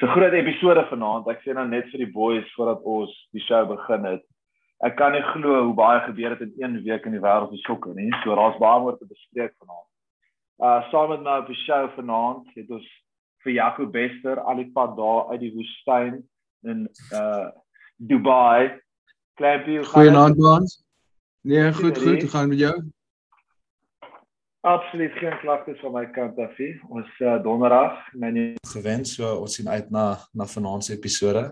So groot episode vanaand. Ek sê nou net vir die boys voordat ons die show begin het. Ek kan nie glo hoe baie gebeur het in een week in die wêreld van sokker nie. So daar's baie om te bespreek vanaand. Uh saam met my op die show vanaand het ons vir Jaco Bester al die pad daar uit die woestyn in uh Dubai. Klappie, goeienaand Hans. Nee, goed, goed. Hoe gaan dit met jou? Absoluut geen klagtes van my kant af nie. Ons uh, donderdag, my gewens, so ons sien uit na na vanaand se episode.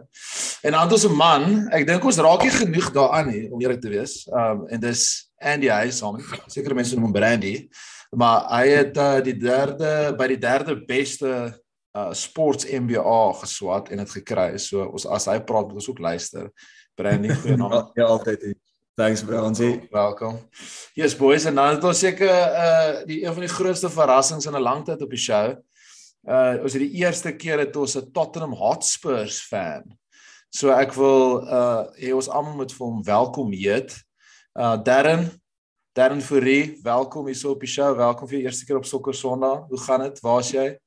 En dan ons 'n man, ek dink ons raak nie genoeg daaraan nie om eerlik te wees. Um en dis Andy Hysom. Sekere mense noem hom Brandy, maar hy het uh, die derde by die derde beste uh sports MBA geswat en dit gekry. So ons as hy praat, moet ons ook luister. Brandy, goeie naam. ja, altyd. Thanks Brandy. Welkom. Yes boys, en dan het ons seker uh die een van die grootste verrassings in 'n lang tyd op die show. Uh ons het die eerste keer het ons 'n Tottenham Hotspurs fan. So ek wil uh hê ons almal moet vir hom welkom heet. Uh Darren, Darren Fourie, welkom hier so op die show. Welkom vir die eerste keer op Sokker Sondag. Hoe gaan dit? Waar's jy?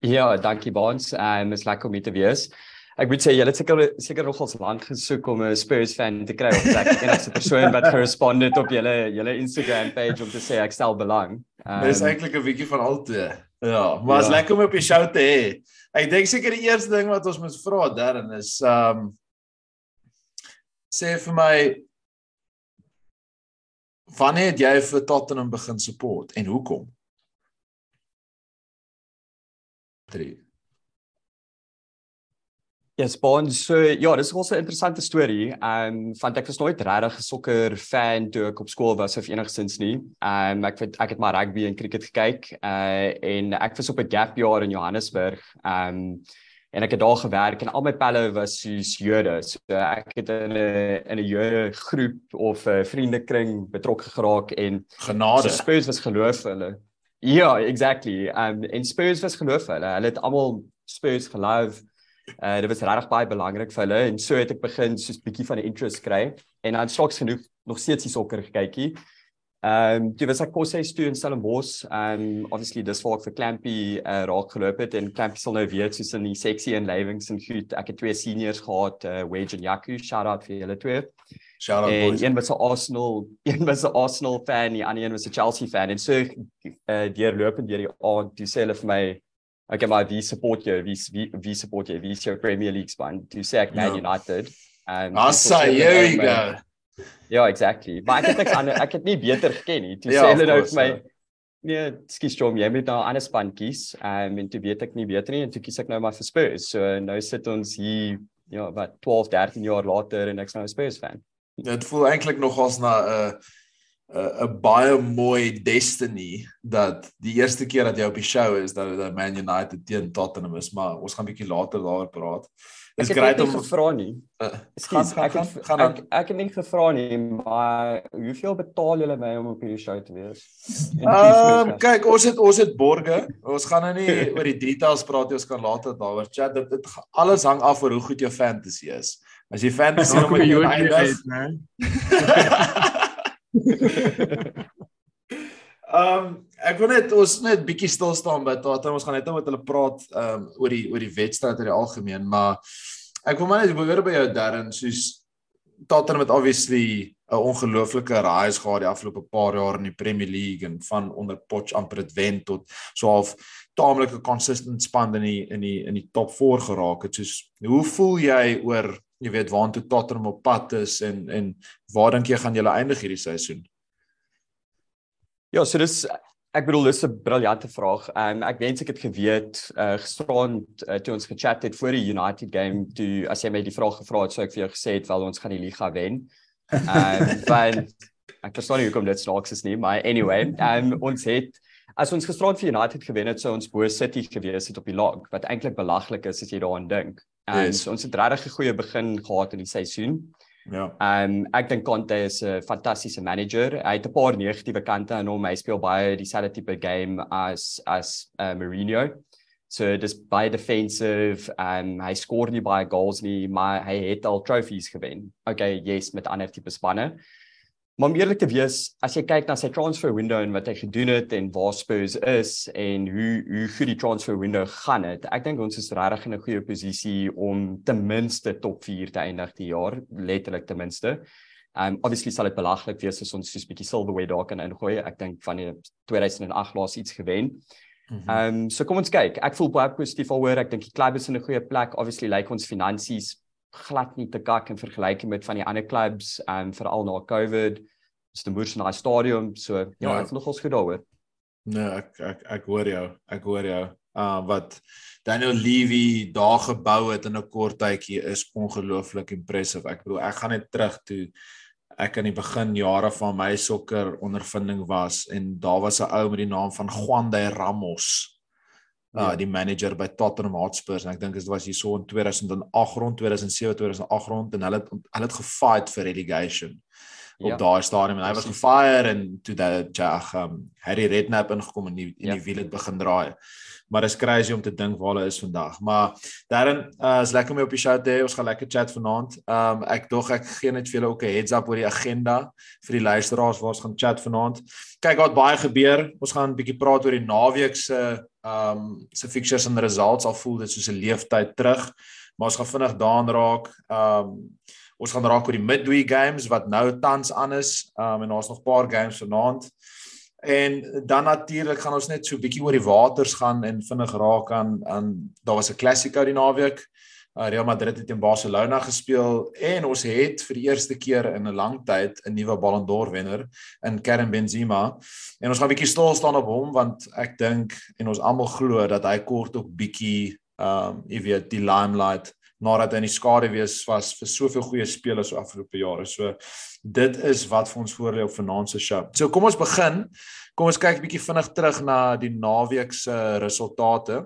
Ja, dankie Baans. Um is lekker om hier te wees. Ek moet sê jy het seker seker nog ons land gesoek om 'n Spurs fan te kry of ek die enigste persoon wat gerespondeer op julle julle Instagram page om te sê ek stel belang. Um, Dit is eintlik 'n bietjie van altyd. Ja, maar is ja. lekker om op die show te hê. Ek dink seker die eerste ding wat ons moet vra daarin is um sê vir my wanneer het jy vir Tottenham begin support en hoekom? 3 Ja, yes, Bond, so ja, dis 'n baie interessante storie. Ehm um, want ek was nooit regtig 'n sokker fan toe ek op skool was of enigsins nie. Ehm um, ek het ek het maar rugby en cricket gekyk. Uh en ek was op 'n gap jaar in Johannesburg. Ehm um, en ek het daar gewerk en al my pelle was soos Jode. So ek het in 'n in 'n Jode groep of 'n vriendekring betrokke geraak en genade. So Spurs was geloof hulle. Ja, exactly. Ehm um, en Spurs was geloof hulle. Hulle het almal Spurs geloof. Uh dit was regtig baie belangrik vir hulle en so het ek begin soos bietjie van 'n interest kry en dan straks genoeg nog steeds die sokker gekykie. Ehm um, dit was ek kos hy toe in Stellenbosch en um, obviously dis waar ek vir Clampy uh, raak geloop het en Clampy sal nou weet soos in die sexy en livings en goed. Ek het twee seniors gehad, uh, Wedge en Yaku. Shout out vir julle twee. Shout out boys. Een was 'n Arsenal, een was 'n Arsenal fan, die ander een was 'n Chelsea fan en so uh, deurlopend deur die aand, toe sê hulle vir my okay maar wie support jy wie wie wie support jy wie is jou Premier League span to say ek Man no. United and Asa here you go. Ja exactly. Maar ek het niks ander ek het nie beter geken nie. To ja, sê hulle nou vir my nee skus Jom jy moet nou 'n ander span kies. Um, en toe weet ek nie beter nie en toe kies ek nou maar vir Spurs. So nou sit ons hier ja wat 12 13 jaar later en ek's nou 'n Spurs fan. Dit voel eintlik nogals na 'n uh, 'n baie mooi destiny dat die eerste keer dat jy op die show is dat dat Man United teen Tottenham is, maar ons gaan bietjie later daaroor praat. Dis grait om gevra nie. Uh, Ekskuus, ek gaan gaan ek, ek het nie gevra nie, maar hoeveel betaal julle my om op hierdie show te wees? Ehm um, kyk, ons het ons het borge. Ons gaan nou nie oor die details praat nie, ons kan later daaroor chat. Dit, dit alles hang af oor hoe goed jou fantasy is. As jy fantasy nog met jou eindig, né? Ehm um, ek wil net ons net bietjie stil staan by Tottenham. Ons gaan net nou met hulle praat ehm um, oor die oor die wedstryd in die algemeen, maar ek wil maar net hoor by jou Darren soos Tottenham het obviously 'n ongelooflike rise gehad die afgelope paar jaar in die Premier League en van onder Poch amper dit wen tot so half taamlike consistent span in die in die in die top 4 geraak het. Soos hoe voel jy oor jy weet waartoe Tottenham op pad is en en waar dink jy gaan julle eindig hierdie seisoen? Ja, so dis ek bedoel dis 'n briljante vraag. Um ek wens ek het geweet uh gisterand uh, toe ons gechat het voor die United game toe as jy my die vraag gevra het sou ek vir jou gesê het wel ons gaan die liga wen. Um want ek verstaan nie hoekom dit snaaks is nie, maar anyway, um ons het as ons gisterand vir United gewen het, sou ons bo City gewees het op die log, wat eintlik belaglik is as jy daaraan dink. En yes. ons het regtig 'n goeie begin gehad in die seisoen. Ja. Ehm um, ek dink Conte is 'n fantastiese manager. Hy het 'n paar negatiewe kante aan hom. Hy speel baie dieselfde tipe game as as uh, Mourinho. So dis baie defensive en hy skoor nie baie goals nie, maar hy het al trofees gewen. Okay, yes, met ander tipe spanne. Maar om eerlik te wees, as jy kyk na sy transfer window en wat hy gedoen het en waar Spurs is en hoe hoe goed die transfer window gaan het, ek dink ons is regtig in 'n goeie posisie om ten minste top 4 te eindig die jaar, letterlik ten minste. Um obviously sal dit belaglik wees as ons soos 'n bietjie silverware daar kan ingooi. Ek dink van die 2008 laas iets gewen. Ehm mm um, so kom ons kyk. Ek voel baie positief oor. Ek dink die klub is in 'n goeie plek. Obviously lyk like ons finansies glad nie te kak in vergelyking met van die ander clubs en veral na COVID. Dis die moers in daai stadium, so ja, ja. ek het nogals goed daaroor. Nee, ek ek ek hoor jou. Ek hoor jou. Uh wat Daniel Levy daar gebou het in 'n kort tydjie is ongelooflik impressive. Ek bedoel, ek gaan net terug toe ek aan die begin jare van my sokker ondervinding was en daar was 'n ou met die naam van Juan de Ramos uh die manager by Tottenham Hotspur en ek dink dit was hier so in 2008 rond 2007 2008 rond en hulle het hulle het gefight vir relegation op ja. daai stadium en hy was gefire en toe dat ja um, Harry Redknapp ingekom en die en die ja. wiel het begin draai maar dit is crazy om te dink waar hulle is vandag. Maar Darren, uh, is lekker om jou op die show te hê. Ons gaan lekker chat vanaand. Um ek dog ek gee net vir julle ook 'n heads up oor die agenda vir die luisteraars waar ons gaan chat vanaand. Kyk wat baie gebeur. Ons gaan 'n bietjie praat oor die naweek se um se fixtures en results. Al voel dit soos 'n leeftyd terug. Maar ons gaan vinnig daaraan raak. Um ons gaan raak oor die midweek games wat nou tans aan is. Um en daar's nog 'n paar games vanaand. En dan natuurlik gaan ons net so 'n bietjie oor die waters gaan en vinnig raak aan aan daar was 'n klassieke die naweek. Uh, Real Madrid het teen Barcelona gespeel en ons het vir die eerste keer in 'n lang tyd 'n nuwe Ballon d'Or wenner in Karim Benzema. En ons gaan 'n bietjie stil staan op hom want ek dink en ons almal glo dat hy kort ook bietjie um jy weet die limelight nadat hy in die skare wees was vir soveel goeie spelers so afgelope jare. So dit is wat vir ons voorlê op vanaand se show. So kom ons begin. Kom ons kyk 'n bietjie vinnig terug na die naweek se resultate.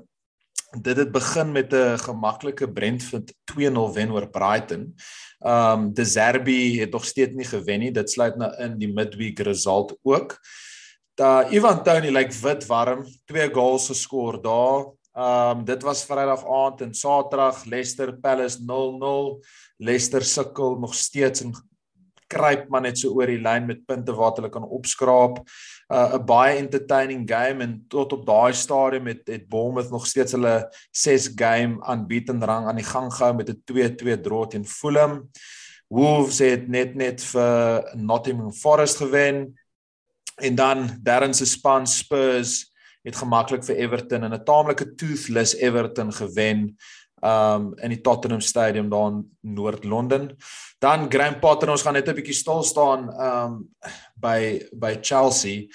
Dit het begin met 'n gemaklike Brentford 2-0 wen oor Brighton. Um De Zerbi het nog steeds nie gewen nie. Dit sluit nou in die midweek result ook. Da Ivan Toney lyk like wit warm, twee goals geskor daar. Um dit was Vrydag aand en Saterdag Leicester Palace 0-0. Leicester sukkel nog steeds en kruip maar net so oor die lyn met punte wat hulle kan opskraap. Uh, 'n baie entertaining game en tot op daai stadium het het Bournemouth nog steeds hulle 6 game unbeaten rang aan die gang gehou met 'n 2-2 draw teen Fulham. Wolves het net net vir Nottingham Forest gewen en dan Darren se span Spurs het gemaklik vir Everton in 'n taamlike toothless Everton gewen um in die Tottenham Stadium daar in Noord-Londen. Dan Graham Potter ons gaan net 'n bietjie stil staan um by by Chelsea.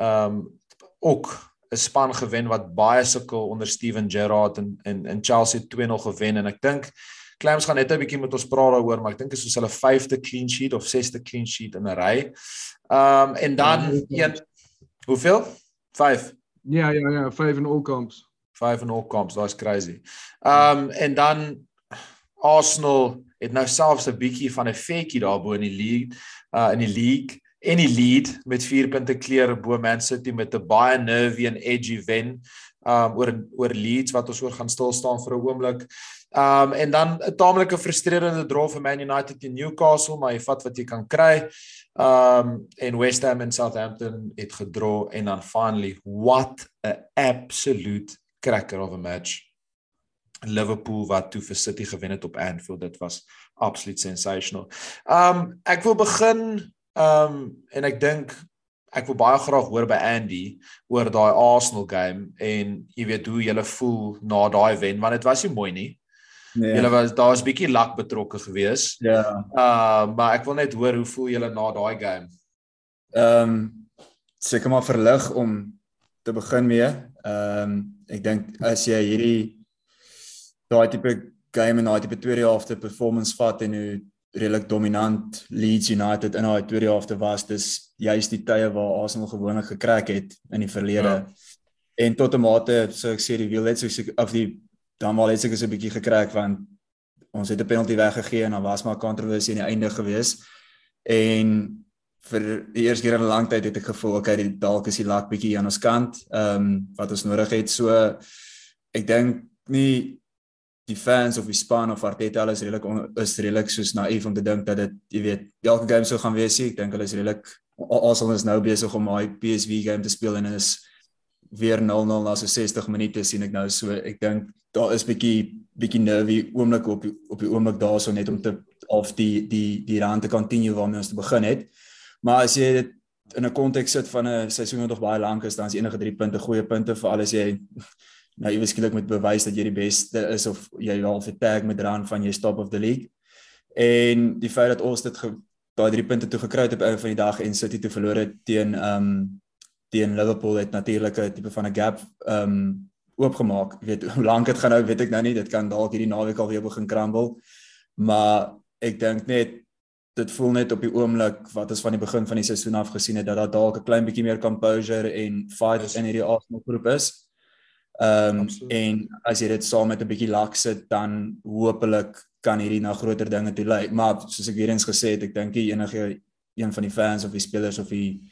Um ook 'n span gewen wat baie sukkel onder Steven Gerrard en en in Chelsea 2-0 gewen en ek dink Clams gaan net 'n bietjie met ons praat daaroor, maar ek dink dit is soos hulle 5de clean sheet of 6de clean sheet in 'n ry. Um en dan ja, een hoeveel? 5. Ja ja ja, 5 in all comps. 5 in all comps, that's crazy. Um en dan Arsenal het nou selfs 'n bietjie van 'n fakie daarbo in die league, uh in die league en die lead met 4 punte kleur bo Man City met 'n baie nervy en edgy wen um oor oor Leeds wat ons oor gaan stil staan vir 'n oomblik. Um en dan 'n taamlike frustrerende draw vir Man United teen Newcastle, maar jy vat wat jy kan kry. Um en West Ham en Southampton het gedraw en dan finally what a absolute cracker of a match. Liverpool wat toe vir City gewen het op Anfield, dit was absoluut sensational. Um ek wil begin um en ek dink ek wil baie graag hoor by Andy oor daai Arsenal game en jy weet hoe jy voel na daai wen want dit was nie mooi nie. Nee. Julle was daar was 'n bietjie luck betrokke geweest. Ja. Uh maar ek wil net hoor hoe voel julle na daai game? Ehm um, seker maar verlig om te begin mee. Ehm um, ek dink as jy hierdie daai tipe game en daai tipe tweede helfte performance vat en hoe redelik dominant Leeds United in daai tweede helfte was, dis juist die tye waar Arsenal gewoonlik gekrak het in die verlede. Ja. En tot 'n mate, so ek sê die wiel het so of die dan wel het seker so 'n bietjie gekrak want ons het 'n penalty weggegee en dan was maar kontroversie aan die einde gewees. En vir die eerste keer in 'n lang tyd het ek gevoel okay, dalk is die lak bietjie aan ons kant, ehm um, wat ons nodig het. So ek dink nie die fans of die span of Arteta alles redelik is redelik soos naïef om te dink dat dit jy weet elke game sou gaan wees. Ek dink hulle is redelik Arsenal is nou besig om daai PSV game te speel en is weer 0-0 na so 60 minute sien ek nou so ek dink daar is bietjie bietjie nervy oomblik op die, op die oomblik daarso net om te of die die die rand te continue waarmee ons te begin het. Maar as jy dit in 'n konteks sit van 'n seisoen wat nog baie lank is, dan is enige 3 punte goeie punte vir alles jy nou iewes skielik moet bewys dat jy die beste is of jy al vir tag met run van jy stop of the league. En die feit dat ons dit daai 3 punte toe gekry het op einde van die dag en City toe verloor het teen ehm um, teen Liverpool het natuurlik 'n tipe van 'n gap ehm um, oopgemaak. Jy weet hoe lank dit gaan nou, weet ek nou nie. Dit kan dalk hierdie naweek al weer begin crumble. Maar ek dink net dit voel net op die oomblik wat ons van die begin van die seisoen af gesien het dat daar dalk 'n klein bietjie meer composure en fight in hierdie Arsenal groep is. Ehm um, en as jy dit saam met 'n bietjie lak sit dan hopelik kan hierdie na groter dinge toe lei. Maar soos ek weer eens gesê het, ek dink nie enige een van die fans of die spelers of die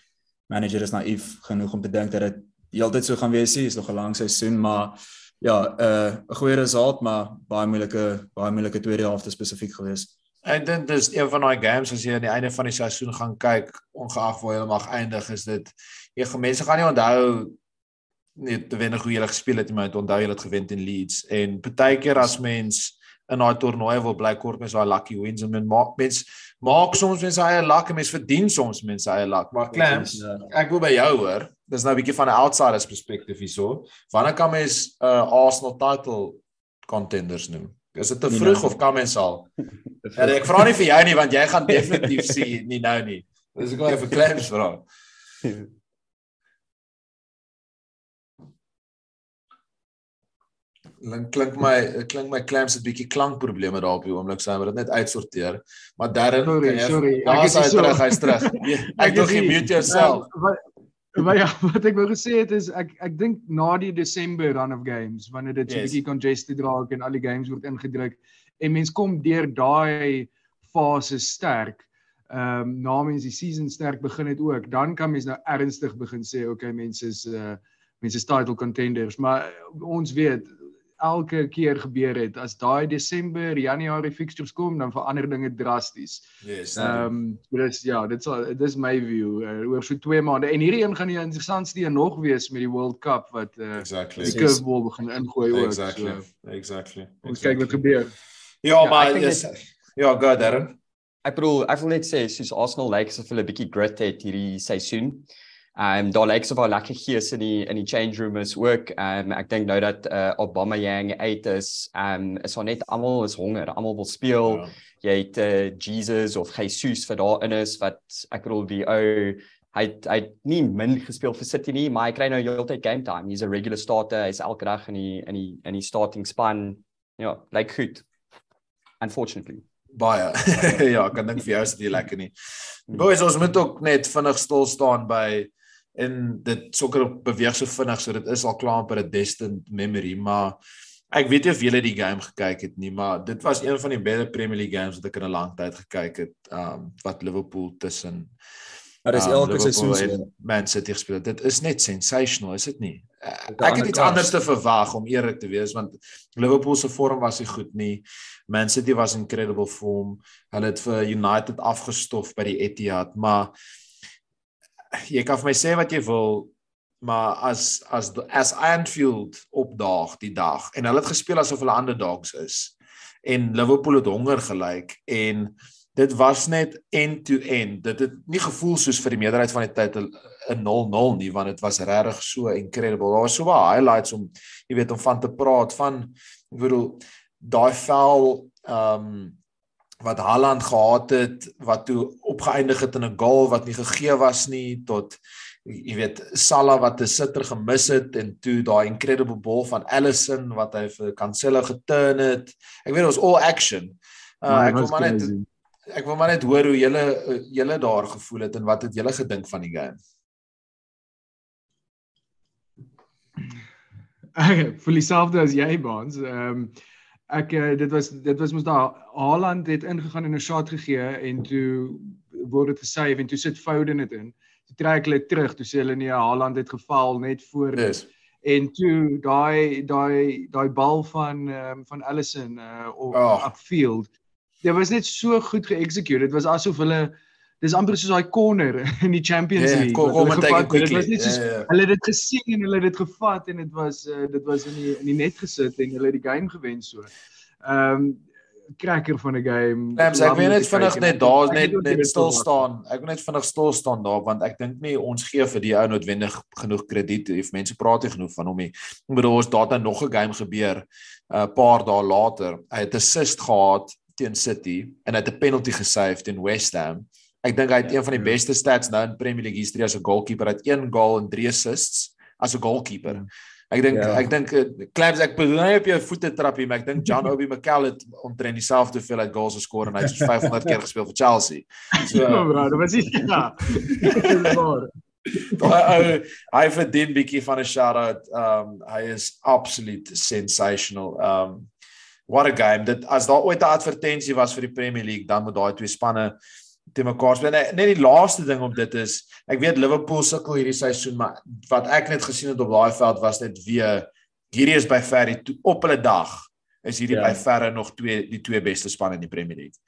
manager is naïef genoeg om te dink dat dit heeltyd so gaan wees nie. Is nog 'n lang seisoen, maar ja, 'n uh, goeie resultaat, maar baie moeilike baie moeilike tweede helfte spesifiek gewees. En dit is een van daai games as jy aan die einde van die seisoen gaan kyk, ongeag waar jy mag eindig, is dit jy mense gaan nie onthou net te wen hoe jy gespeel het, maar onthou jy het gewen teen Leeds. En partykeer as mens in daai toernooi wil bly kort mens daai lucky wins en men maak mens maak soms mens eie luck en mens verdien soms mens eie luck maar Clams ja. ek wil by jou hoor dis nou 'n bietjie van 'n outsiders perspektief hierso. Wanneer kan mens 'n uh, Arsenal title contenders noem is dit te nee, vroeg nee, of kan mens al ja, ek vra nie vir jou nie want jy gaan definitief sê nie nou nie dis ek wil vir Clams vra klink klink my klink my clamps 'n bietjie klankprobleme daar op die oomblik sê maar dit net uitsorteer. Maar Darren, sorry, jy, sorry. Ek is terug, hy's terug. ek dink jy mute jouself. Maar ja, wat ek wou gesê het is ek ek dink na die Desember run of games wanneer dit so 'n yes. bietjie congested raak en al die games word ingedruk en mens kom deur daai fase sterk. Ehm um, na mens die season sterk begin het ook, dan kan mens nou ernstig begin sê okay mense is uh mense is title contenders, maar ons weet elke keer gebeur het as daai Desember, Januarie fixtures kom, dan verander dinge drasties. Yes. Ehm um, dis ja, dit sal dis my view uh, oor so 2 maande. En hierdie een gaan die interessantste een nog wees met die World Cup wat uh, exactly. die curveball begin ingooi ook. Exactly. So, exactly. Ons kyk wat gebeur. Ja, ja maar. Dit, ja, go Darren. Ek bedoel, ek wil net sê soos Arsenal lyk like, asof hulle 'n bietjie grit het hierdie seisoen. Um, daar lyk so 'n lekker gees in die in die change room is ook. Um, ek dink nou dat uh, Obama Yang uit is, um, is al net almal is honger, almal wil speel. Ja. Jy het uh, Jesus of Jesus vir daarin is wat ek bedoel die ou hy hy nie min gespeel vir City nie, maar hy kry nou heeltyd game time. He's a regular starter. Hy's elke dag in die in die in die starting span. Ja, lyk goed. Unfortunately baie. ja, ek kan dink vir jou is dit lekker nie. Hmm. Boys, ons moet ook net vinnig stil staan by en dit sokker beweeg so vinnig so dit is al klaar per 'n distant memory maar ek weet nie of julle die game gekyk het nie maar dit was een van die beter Premier League games wat ek in 'n lang tyd gekyk het um wat Liverpool tussen Maar dis um, elke seisoen so Man City gespeel. Dit is net sensational, is dit nie? Ek het iets anders te verwag om eerlik te wees want Liverpool se vorm was nie goed nie. Man City was incredible form. Hulle het vir United afgestof by die Etihad, maar jy kan vir my sê wat jy wil, maar as as as Anfield opdaag die dag en hulle het gespeel asof hulle underdogs is en Liverpool het honger gelyk en dit was net end to end. Dit het nie gevoel soos vir die meerderheid van die tyd 'n 0-0 nie, want dit was regtig so incredible. Daar was so baie highlights om jy weet om van te praat van ek bedoel daai vel ehm um, wat Haaland gehad het wat toe opgeëindig het in 'n goal wat nie gegee was nie tot jy weet Salah wat 'n sitter gemis het en toe daai incredible ball van Alisson wat hy vir Cancelo geturn het. Ek weet ons all action. Uh, ek kom maar net ek wil maar net hoor hoe julle julle daar gevoel het en wat het julle gedink van die game? Ek voel dieselfde as jy Baans. Ehm um, ek uh, dit was dit was mos daar Haaland het ingegaan en 'n shot gegee en toe word dit gesave en toe sit Foden dit in. Toe trek hulle terug, toe sê hulle nee, Haaland het geval net voor Yes. en toe daai daai daai bal van um, van Allison uh op Oh. upfield. Dit was net so goed geëxecute. Dit was asof hulle dis amper soos daai corner in die Champions Ja, League. kom- it gevat het. Dit was net soos Ja, ja. hulle het dit gesien en hulle het dit gevat en dit was uh, dit was in die in die net gesit en hulle het die game gewen so. Ehm um, cracker van 'n game. Clams, ek wil om net vinnig net daar het net net stil staan. Ek wil net vinnig stil staan daar want ek dink nie ons gee vir die ou noodwendig genoeg krediet of mense praat nie genoeg van hom nie. Ek bedoel ons het nog 'n game gebeur 'n uh, paar dae later. Hy het 'n assist gehad teen City en hy het 'n penalty gesave teen West Ham. Ek dink hy het Ja, een van die ja. beste stats nou in Premier League history as 'n goalkeeper. Hy het 1 goal en 3 assists as 'n goalkeeper. Ek dink Ja. ek dink uh, Clams ek bedoel nie op jou voete trap hier, maar ek dink John Obi Mikel het omtrent dieselfde hoeveelheid goals geskor en hy het soos 500 keer gespeel vir Chelsea. So Ja, bro, dit was nie ja. Daai ou hy verdien bietjie van 'n shout-out. Um hy is absoluut sensational. Um what a game. Dit as daar ooit 'n advertensie was vir die Premier League, dan moet daai twee spanne te mekaar speel. Net net die laaste ding op dit is, ek weet Liverpool sukkel hierdie seisoen, maar wat ek net gesien het op daai veld was net weer hierdie is by ver die to- op hulle dag is hierdie Ja. by verre nog twee die twee beste spanne in die Premier League.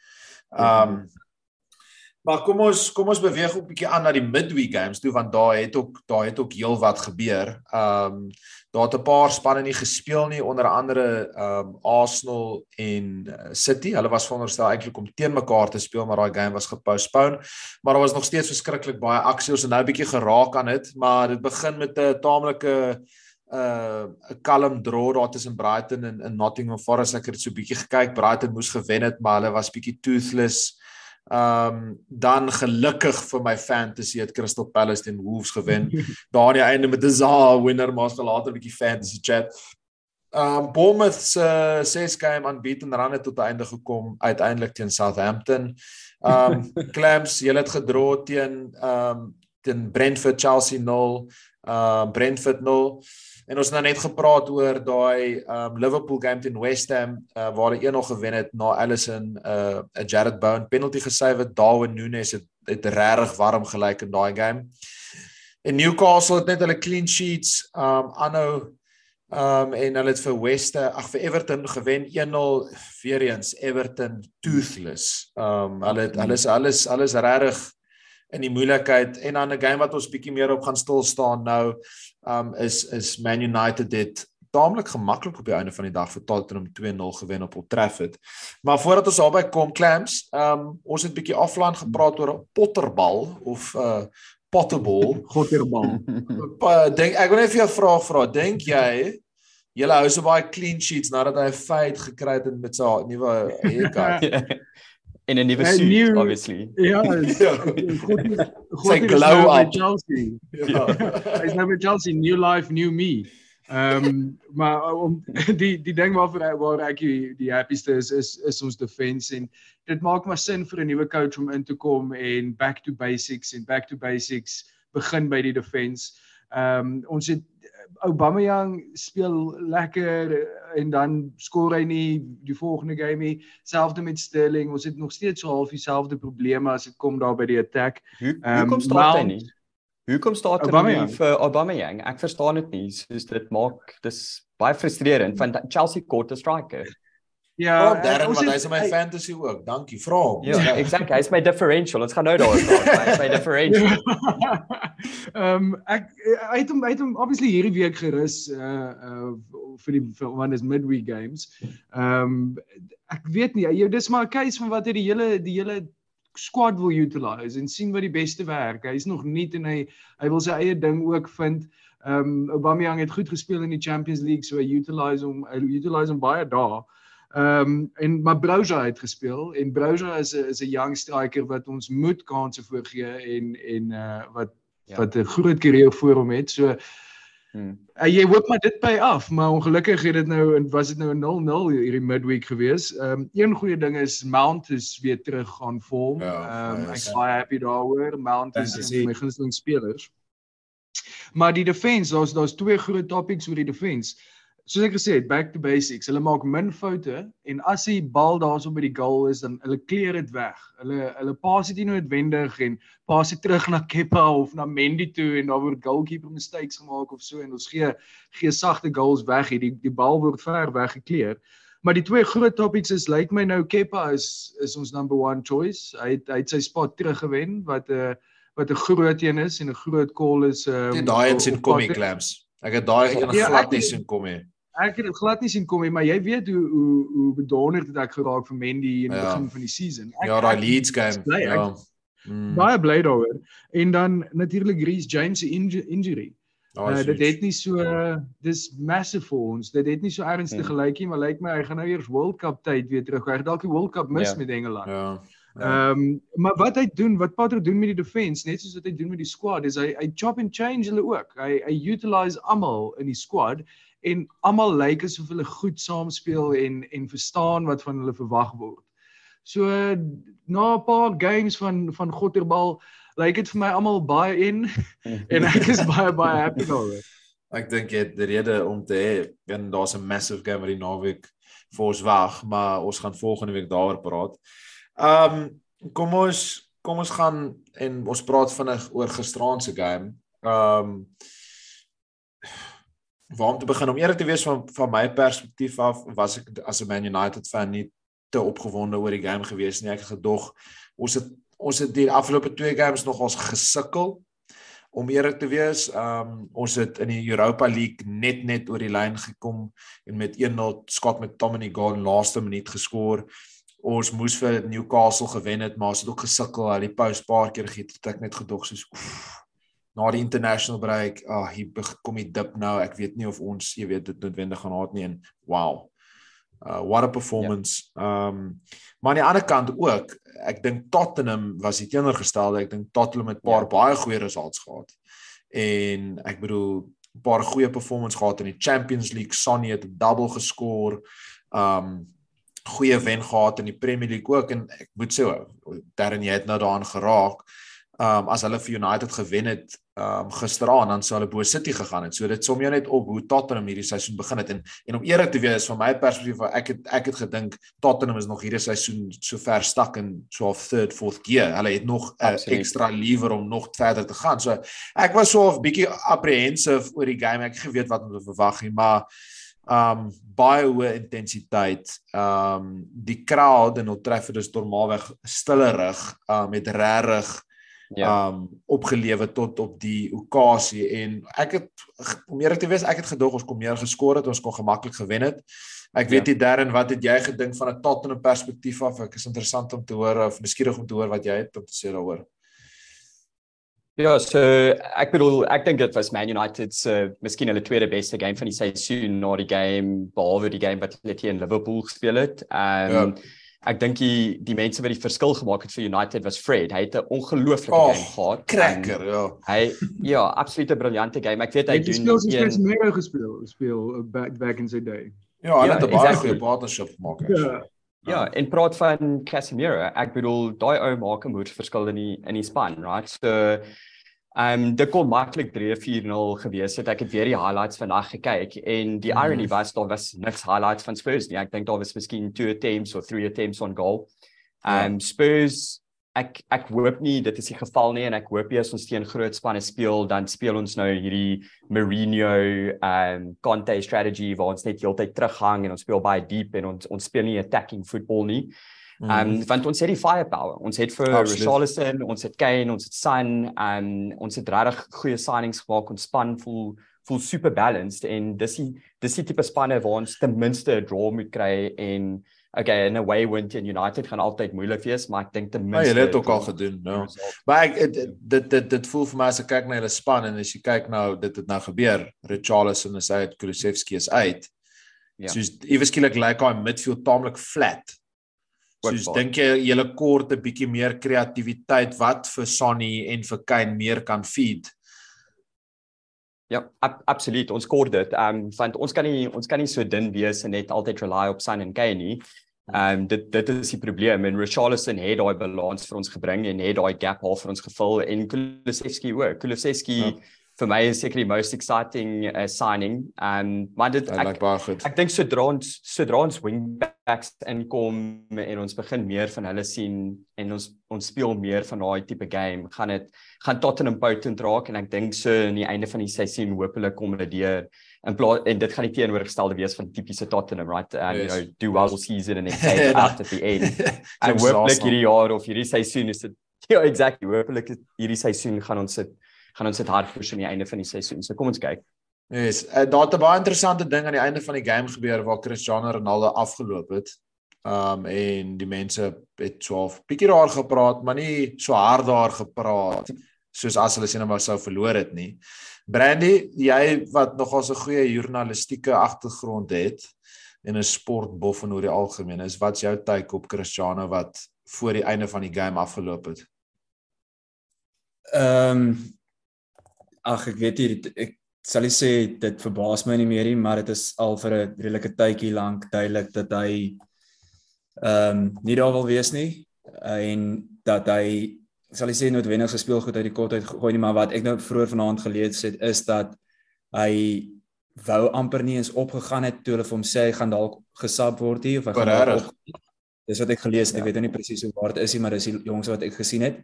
Um Maar kom ons kom ons beweeg ook bietjie aan na die midweek games toe want daar het ook daar het ook heel wat gebeur. Um daar het 'n paar spanne nie gespeel nie onder andere um Arsenal en uh, City. Hulle was veronderstel eintlik om teen mekaar te speel maar daai game was gepostpone. Maar daar was nog steeds verskriklik baie aksie. Ons het nou 'n bietjie geraak aan dit, maar dit begin met 'n taamlike uh 'n kalm draw daar tussen Brighton en, en Nottingham Forest. Ek het so 'n bietjie gekyk. Brighton moes gewen het, maar hulle was bietjie toothless. Um dan gelukkig vir my fantasy het Crystal Palace teen Wolves gewen. Daar aan die einde met 'n Zaha winner, maar ons gaan later 'n bietjie fantasy chat. Um Bournemouth se ses game unbeaten run het tot einde gekom uiteindelik teen Southampton. Um Clams, julle het gedra teen um teen Brentford Chelsea 0, uh Brentford 0. En ons het nou net gepraat oor daai um Liverpool game teen West Ham uh, waar hulle 1-0 gewen het na Alisson uh 'n Jared Bowen penalty gesave het. Darwin Núñez het het regtig warm gelyk in daai game. En Newcastle het net hulle clean sheets um aanhou um en hulle het vir West ag vir Everton gewen 1-0 weer eens Everton toothless. Um hulle het hulle is alles alles regtig in die moeilikheid en dan 'n game wat ons bietjie meer op gaan stil staan nou um is is Man United het taamlik gemaklik op die einde van die dag vir Tottenham 2-0 gewen op Old Trafford. Maar voordat ons daarby kom Clams, um ons het bietjie offline gepraat oor 'n potterbal of 'n uh, potterball. Gotterbal. Pa, dink ek wil net vir jou 'n vraag vra. Dink jy julle hou so baie clean sheets nadat hy 'n feit gekry het met sy nuwe haircut? in 'n nuwe suit new- obviously. Ja, is- Ja. God is God Sy glow nou up. Chelsea. ja. Hy's nou by Chelsea, new life, new me. Ehm um, maar om die die ding waarvoor waar ek die, die happieste is is is ons defense en dit maak maar sin vir 'n nuwe coach om in te kom en back to basics en back to basics begin by die defense. Ehm um, ons het Aubameyang speel lekker en dan skoor hy nie die volgende game nie. Selfde met Sterling. Ons het nog steeds so half dieselfde probleme as dit kom daar by die attack. Hoe Ehm, hoekom staat hy nie? Hoekom staat hy nie vir Aubameyang? Ek verstaan dit nie. Soos dit maak dis baie frustrerend want Chelsea kort 'n striker. Ja, Oh, Darren, ons want hy's in my hy- fantasy ook. Dankie, vra hom. Ja, exactly. Hy's my differential. Ons gaan nou daaroor praat. Hy's my differential. Ehm ek hy het hom hy het hom obviously hierdie week gerus uh uh vir die vir one is midweek games. Ehm ek weet nie, jy dis maar 'n case van wat hy die hele die hele squad wil utilize en sien wat die beste werk. Hy's nog nie en hy hy wil sy eie ding ook vind. Ehm um, Aubameyang het goed gespeel in die Champions League, so hy utilize hom hy utilize hom baie daar. Ehm um, en maar Broja het gespeel en Broja is 'n is 'n young striker wat ons moet kansse voorgee en en uh wat Ja. wat 'n groot karier voor hom het. So Hmm. Uh, jy hoop maar dit by af, maar ongelukkig het dit nou en was dit nou 'n 0-0 hierdie midweek gewees. Ehm um, een goeie ding is Mount is weer terug gaan vorm. Ja, Ehm um, hy ek baie happy daaroor. Mount is een van my gunsteling spelers. Maar die defense, daar's daar's twee groot topics oor die defense. Soos ek gesê het, back to basics. Hulle maak min foute en as die bal daarso by die goal is, dan hulle kleer dit weg. Hulle hulle pas dit nie noodwendig en pas dit terug na Kepa of na Mendy toe en daar word goalkeeper mistakes gemaak of so en ons gee gee sagte goals weg hier. Die die bal word ver weggekleer. Maar die twee groot topics is lyk my nou Kepa is is ons number one choice. Hy het hy het sy spot teruggewen wat 'n uh, wat 'n groot een is en 'n groot call is um, Dit daai in sien op kom die pad- clams. Ek het daai een Ja, glad ek- nie sien kom nie. Ek het dit glad nie sien kom nie, maar jy weet hoe hoe hoe bedonderd het ek geraak vir Mendy in die Ja. begin van die season. Ek, Ja, daai ek- Leeds game. bly, ek- Ja. Mm. baie bly daaroor. En dan natuurlik Reece James se inju injury. Daai Uh, dit het nie so dis massive vir ons. Dit het nie so ernstig Hmm. gelyk nie, maar lyk my hy gaan nou eers World Cup tyd weer terug. Hy het dalk die World Cup mis Ja. met Engeland. Ja. ja. Ehm um, maar wat hy doen, wat Potter doen met die defense, net soos wat hy doen met die squad, is hy hy chop and change hulle ook. Hy hy utilize almal in die squad en almal lyk asof hulle goed saamspeel en en verstaan wat van hulle verwag word. So na 'n paar games van van Gotterbal lyk dit vir my almal baie in en ek is baie baie happy daaroor. Ek dink jy het die rede om te hê en daar's 'n massive game wat die naweek vir ons wag, maar ons gaan volgende week daaroor praat. Ehm um, kom ons kom ons gaan en ons praat vinnig oor gisteraand se game. Ehm um, waar om te begin om eerlik te wees van van my perspektief af was ek as 'n Man United fan nie te opgewonde oor die game gewees nie. Ek het gedog ons het ons het die afgelope twee games nogals gesukkel om eerlik te wees. Um ons het in die Europa League net net oor die lyn gekom en met 1-0 Scott McTominay goal in laaste minuut geskoor. Ons moes vir Newcastle gewen het, maar ons het ook gesukkel. Hulle die post paar keer gegee het ek net gedog soos oef, na die international break, ag oh, hier kom die dip nou. Ek weet nie of ons, jy weet, dit noodwendig gaan haat nie en wow. Uh what a performance. Ja. Um maar aan die ander kant ook, ek dink Tottenham was die teenoorgestelde. Ek dink Tottenham het 'n paar ja. baie goeie results gehad. En ek bedoel 'n paar goeie performance gehad in die Champions League. Sonny het 'n double geskor. Um goeie wen gehad in die Premier League ook en ek moet sê Darren jy het nou daaraan geraak. Um as hulle vir United gewen het um gisteraan dan sou hulle bo City gegaan het. So dit som jou net op hoe Tottenham hierdie seisoen begin het en en om eerlik te wees van my perspektief ek het ek het gedink Tottenham is nog hierdie seisoen so ver stak in so of third fourth gear. Hulle het nog 'n uh, Absoluut. ekstra lever om nog verder te gaan. So ek was so 'n bietjie apprehensive oor die game. Ek het geweet wat om te verwag nie, maar um baie hoë intensiteit. Um die crowd in Old Trafford is normaalweg stillerig, um met regtig Ja. um opgelewe tot op die okasie en ek het om eerlik te wees ek het gedog ons kon meer geskor het ons kon gemaklik gewen het ek weet Ja. nie Darren wat het jy gedink van 'n Tottenham perspektief af ek is interessant om te hoor of nuuskierig om te hoor wat jy het om te sê daaroor Ja, so ek bedoel ek dink dit was Man United se miskien hulle tweede beste game van die seisoen na die game behalwe die game wat hulle teen Liverpool gespeel het. Ehm um, Ja. ek dink die die mense wat die verskil gemaak het vir United was Fred. Hy het 'n ongelooflike Oh, game gehad. cracker ja Hy ja, absolute briljante game. Ek weet hy het doen speel soos een- Casemiro gespeel, speel uh, back back in sy day. ja hulle Ja, het 'n baie exactly. goeie partnership gemaak Ja. Ja, en praat van Casemiro. Ek bedoel daai ou maak 'n moed verskil in die in die span, right? So Ehm um, dit kon maklik 3-4-0 gewees het. Ek het weer die highlights vandag gekyk en die Mhm. irony was daar was niks highlights van Spurs nie. Ek dink daar was miskien two attempts of three attempts on goal. Ja. Ehm um, Spurs ek ek hoop nie dit is die geval nie en ek hoop nie as ons teen groot spanne speel dan speel ons nou hierdie Mourinho ehm um, Conte strategy waar ons net heeltyd terughang en ons speel baie diep en ons ons speel nie attacking football nie. Mhm. Ehm um, want ons het die firepower. Ons het vir. Richarlison, ons het Kane, ons het Son, um ons het regtig goeie signings gemaak. Ons span voel voel super balanced en dis die dis die tipe spanne waar ons ten minste 'n draw moet kry en okay, in a way win teen United gaan altyd moeilik wees, maar ek dink ten minste jy het ook al gedoen, result. Maar ek dit dit dit, dit voel vir my as ek kyk na hulle span en as jy kyk nou dit het nou gebeur. Richarlison is uit, Kulusevski is uit. Ja. Soos iewes skielik lyk daai midfield taamlik flat. Soos Kwikbaar. dink jy julle kort 'n bietjie meer kreatiwiteit wat vir Sonny en vir Kane meer kan feed? Ja, ab, absoluut. Ons kort dit. Ehm um, want ons kan nie ons kan nie so dun wees en net altyd rely op Sun en Kane nie. Ehm um, dit dit is die probleem en Richarlison het daai balans vir ons gebring en het daai gap half vir ons gevul en Kulusevski ook. Kulusevski ja vir my is seker die most exciting uh, signing. Um maar dit ek like baie goed. Ek dink sodra ons sodra ons wingbacks inkom en ons begin meer van hulle sien en ons ons speel meer van daai tipe game, gaan dit gaan Tottenham potent raak en ek dink so aan die einde van die seisoen hopelik kom hulle deur in plaas en dit gaan die teenoorgestelde wees van tipiese Tottenham, right? And yes. you know, do well season and then take out at the end. en hopelik hierdie jaar of hierdie seisoen is dit ja, exactly. Hopelik hierdie seisoen gaan ons sit gaan ons dit hard push aan die einde van die seisoen. So kom ons kyk. Yes, uh, daar het 'n baie interessante ding aan die einde van die game gebeur waar Cristiano Ronaldo afgeloop het. Um en die mense het so 'n bietjie daar gepraat, maar nie so hard daar gepraat soos as hulle sien hom sou verloor het nie. Brandy, jy wat nogal so 'n goeie journalistieke agtergrond het en 'n sportbof en oor die algemeen is, wat's jou take op Cristiano wat voor die einde van die game afgeloop het? Ehm um, ag ek weet nie ek sal nie sê dit verbaas my nie meer nie, maar dit is al vir 'n redelike tydjie lank duidelik dat hy ehm um, nie daar wil wees nie. En dat hy sal ek sê noodwendig sy speelgoed uit die kot uit gooi nie, maar wat ek nou vroeër vanaand gelees het is dat hy wou amper nie eens opgegaan het toe hulle vir hom sê hy gaan dalk gesap word hier of hy gaan op. Dis wat ek gelees het, ja. ek weet nou nie presies hoe waar dit is nie, maar dis die jongs wat ek gesien het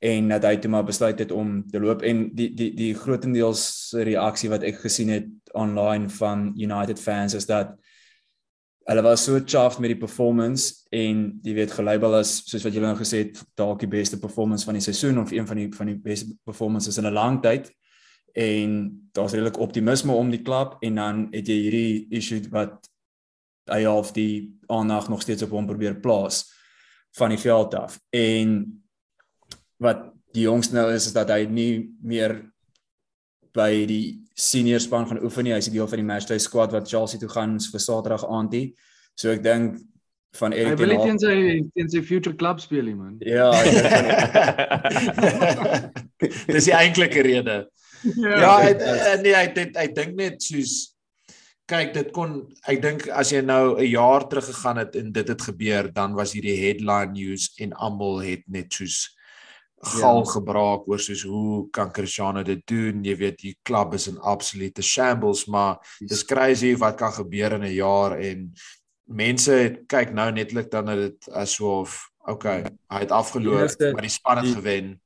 en dat hy toe maar besluit het om te loop. En die die die grootendeels reaksie wat ek gesien het online van United fans is dat hulle was so chuffed met die performance en jy weet gelabel as soos wat julle nou gesê het dalk die beste performance van die seisoen of een van die van die beste performances in 'n lang tyd. En daar's redelik optimisme om die klub en dan het jy hierdie issue wat hy half die aandag nog steeds op hom probeer plaas van die veld af. En wat die jongste nou is is dat hy nie meer by die senior span gaan oefen nie. Hy's deel van die matchday squad wat Chelsea toe gaan vir Saterdag aand hier. So ek dink van Erik Ten Hag. Hy wil teen sy teen sy future club speel nie man. Ja, dis die eintlike rede. Ja, ja hy, nee, hy dit hy dink net soos kyk dit kon ek dink as jy nou 'n jaar terug gegaan het en dit het gebeur dan was hierdie headline news en almal het net soos gal ja. gebraak oor soos hoe kan Cristiano dit doen? Jy weet die klub is in absolute shambles, maar dis crazy wat kan gebeur in 'n jaar en mense kyk nou netlik dan dat dit asof okay, hy het afgeloop, die maar die span het die, gewen.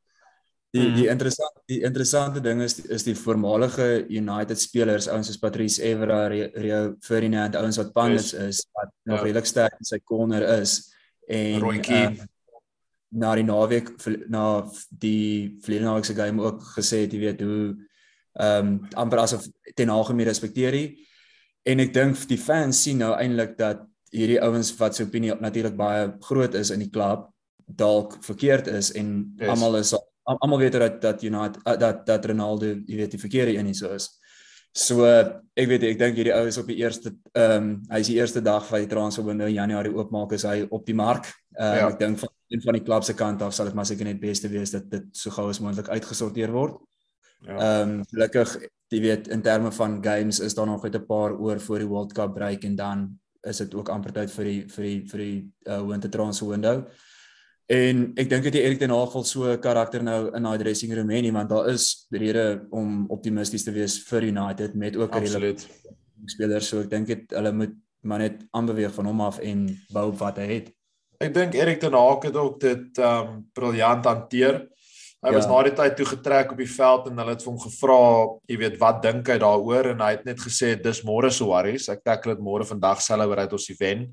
Die die interessante die interessante ding is is die voormalige United spelers ouens soos Patrice Evra, Rio Ferdinand, ouens wat pandes is wat nog ja. redelik sterk in sy corner is en Roy Keane uh, na die naweek na die verlede naweek se game ook gesê het jy weet hoe ehm um, amper asof ten algemeen respekteer hy en ek dink die fans sien nou eintlik dat hierdie ouens wat se opinie natuurlik baie groot is in die klub dalk verkeerd is en yes. almal is almal weet dat dat United dat dat Ronaldo jy weet die verkeerde een is so is. So ek weet ek dink hierdie ou is op die eerste ehm um, hy is die eerste dag van die transfer window Januarie oopmaak is hy op die mark. Um, ja. ek dink van en van die klub se kant af sal dit maar seker net beste wees dat dit so gou as moontlik uitgesorteer word. Ja. Ehm um, gelukkig, jy weet in terme van games is daar nog net 'n paar oor voor die World Cup break en dan is dit ook amper tyd vir die vir die vir die uh, winter transfer window. En ek dink dit Erik ten Hag vol so 'n karakter nou in daai dressing room hê nie want daar is rede om optimisties te wees vir United met ook 'n redelike spelers so ek dink dit hulle moet maar net aanbeweeg van hom af en bou op wat hy het. Ek dink Erik ten Hag het ook dit um briljant hanteer. Hy ja. was na die tyd toe getrek op die veld en hulle het vir hom gevra, jy weet, wat dink hy daaroor en hy het net gesê dis môre so worries. Ek tackle dit môre vandag celebrate ons die wen.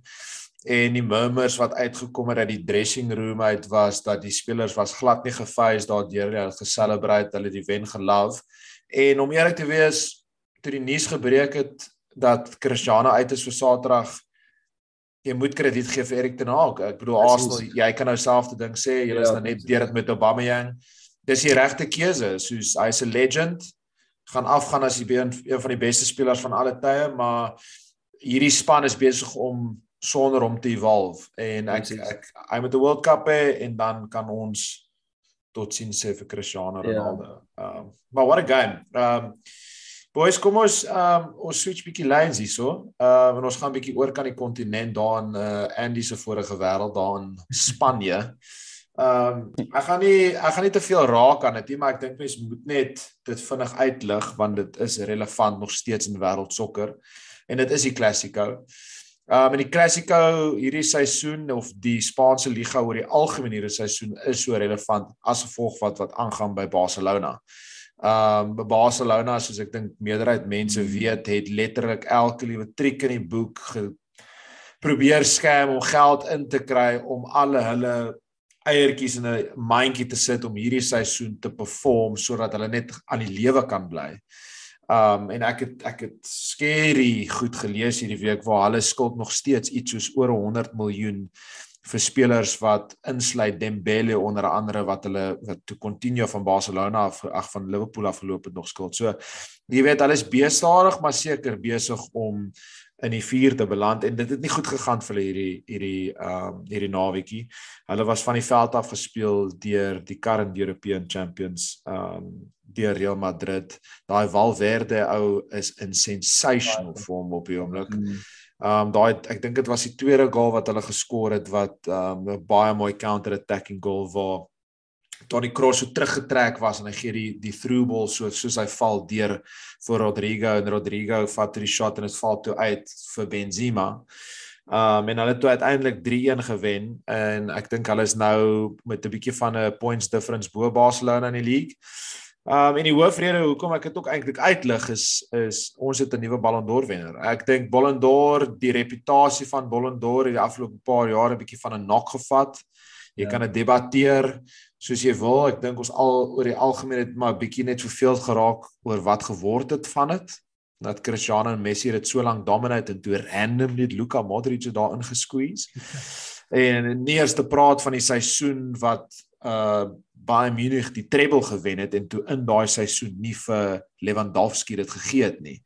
En die murmurs wat uitgekom het uit die dressing room uit was dat die spelers was glad nie gefees daardeur nie. Hulle het geselebrate, hulle die wen gelove. En om eerlik te wees, toe die nuus gebreek het dat Cristiano uit is vir Saterdag jy moet krediet gee vir Erik ten Hag. Ek bedoel Arsenal, jy kan nou self te ding sê, jy is ja, nou net deur dit met Aubameyang. Dis die regte keuse, soos hy's 'n legend, gaan afgaan as die een, een van die beste spelers van alle tye, maar hierdie span is besig om sonder hom te evolve en ek ek hy met die World Cup hê en dan kan ons tot sien sê vir Cristiano ja. Ronaldo. Ehm yeah. um, maar what a game. Ehm um, Boys, kom ons um ons switch bietjie lines hierso. Uh en ons gaan bietjie oor kan die kontinent daar in uh Andy se vorige wêreld daar in Spanje. Ehm um, ek gaan nie ek gaan nie te veel raak aan dit nie, maar ek dink mense moet net dit vinnig uitlig want dit is relevant nog steeds in wêreldsokker en dit is die Clasico. Ehm um, in die Clasico hierdie seisoen of die Spaanse liga oor die algemeen hierdie seisoen is so relevant as gevolg wat wat aangaan by Barcelona. Ehm um, Barcelona soos ek dink meerderheid mense weet het letterlik elke liewe triek in die boek probeer skerm om geld in te kry om alle hulle eiertjies in 'n mandjie te sit om hierdie seisoen te perform sodat hulle net aan die lewe kan bly. Um en ek het ek het skerry goed gelees hierdie week waar hulle skuld nog steeds iets soos oor 100 miljoen vir spelers wat insluit Dembele onder andere wat hulle wat toe Coutinho van Barcelona af ag van Liverpool afgeloop het nog skuld. So jy weet hulle is besig maar seker besig om in die 4de beland en dit het nie goed gegaan vir hulle hierdie hierdie ehm um, hierdie naweekie. Hulle was van die veld af gespeel deur die current European Champions ehm um, deur Real Madrid. Daai Valverde ou is in sensational form op die oomblik. Mm. Ehm um, daai ek dink dit was die tweede goal wat hulle geskor het wat ehm um, 'n baie mooi counter attacking goal waar Tony Kroos so teruggetrek was en hy gee die die through ball so soos hy val deur vir Rodrigo en Rodrigo vat die shot en dit val toe uit vir Benzema. Um en hulle het uiteindelik 3-1 gewen en ek dink hulle is nou met 'n bietjie van 'n points difference bo Barcelona in die league. Um en die hoofrede hoekom ek dit ook eintlik uitlig is is ons het 'n nuwe Ballon d'Or wenner. Ek dink Ballon d'Or, die reputasie van Ballon d'Or het die afgelope paar jare 'n bietjie van 'n nok gevat. Jy ja. kan dit debatteer soos jy wil. Ek dink ons al oor die algemeen het maar 'n bietjie net soveel geraak oor wat geword het van dit. Dat Cristiano en Messi dit so lank dominate en toe randomly Luka Modric daar ingesqueeze. en nie eers te praat van die seisoen wat uh Bayern Munich die treble gewen het en toe in daai seisoen nie vir Lewandowski dit gegee het nie.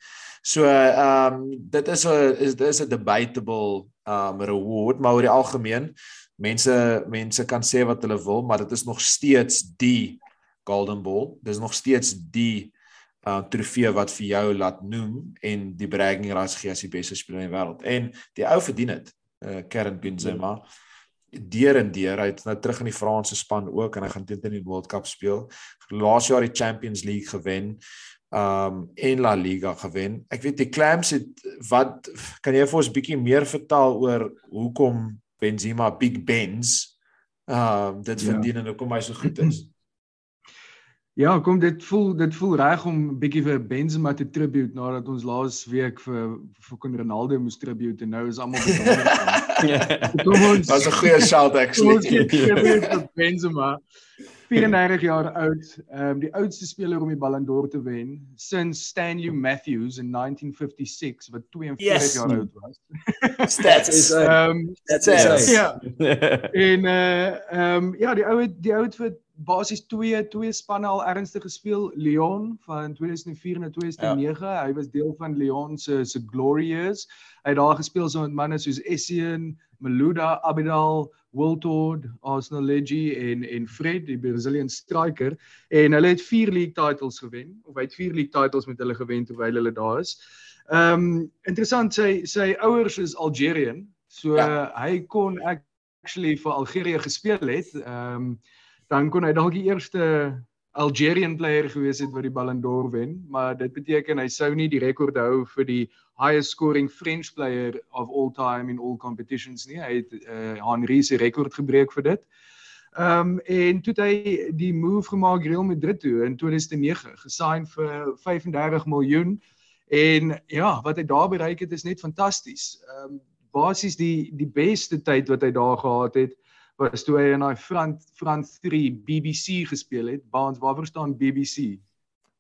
So ehm um, dit is 'n is dit is 'n debatable um reward maar oor die algemeen mense mense kan sê wat hulle wil maar dit is nog steeds die golden ball. Dis nog steeds die uh trofee wat vir jou laat noem en die bragging rights gee as die beste speler in die wêreld. En die ou verdien dit. Uh Karim Benzema. Ja deur en deur hy het nou terug in die Franse span ook en hy gaan teen die World Cup speel. Laas jaar die Champions League gewen. Um en La Liga gewen. Ek weet die Clams het wat kan jy vir ons bietjie meer vertel oor hoekom Benzema Big Benz um dit ja. verdien en hoekom hy so goed is? Ja, kom dit voel dit voel reg om 'n bietjie vir Benzema te tribute nadat ons laas week vir vir Con Ronaldo moes tribute en nou is almal bedank. kom ons. Was 'n goeie shout actually. Ons gee vir Benzema 34 jaar oud, ehm um, die oudste speler om die Ballon d'Or te wen since Stanley Matthews in 1956 wat 42 yes. jaar oud was. Stats is ehm um, stats. Ja. En uh ehm um, ja, die ou die ou het vir basies twee twee spanne al ernstig gespeel. Lyon van 2004 na 2009. Ja. Hy was deel van Lyon se se glory years. Hy het daar gespeel so met manne soos Essien, Maluda, Abidal, Wiltord, Arsenal Leggy en en Fred, die Brazilian striker en hulle het 4 league titles gewen of hy het 4 league titles met hulle gewen terwyl hulle daar is. Ehm um, interessant sy sy ouers is Algerian. So ja. hy kon actually vir Algerië gespeel het. Ehm um, dan kon hy dalk die eerste Algerian player gewees het wat die Ballon d'Or wen, maar dit beteken hy sou nie die rekord hou vir die highest scoring French player of all time in all competitions nie. Hy het uh, Henry se rekord gebreek vir dit. Ehm um, en toe het hy die move gemaak Real Madrid toe in 2009, gesign vir 35 miljoen en ja, wat hy daar bereik het is net fantasties. Ehm um, basies die die beste tyd wat hy daar gehad het was toe hy in daai front front 3 BBC gespeel het. Baans, waarvoor staan BBC?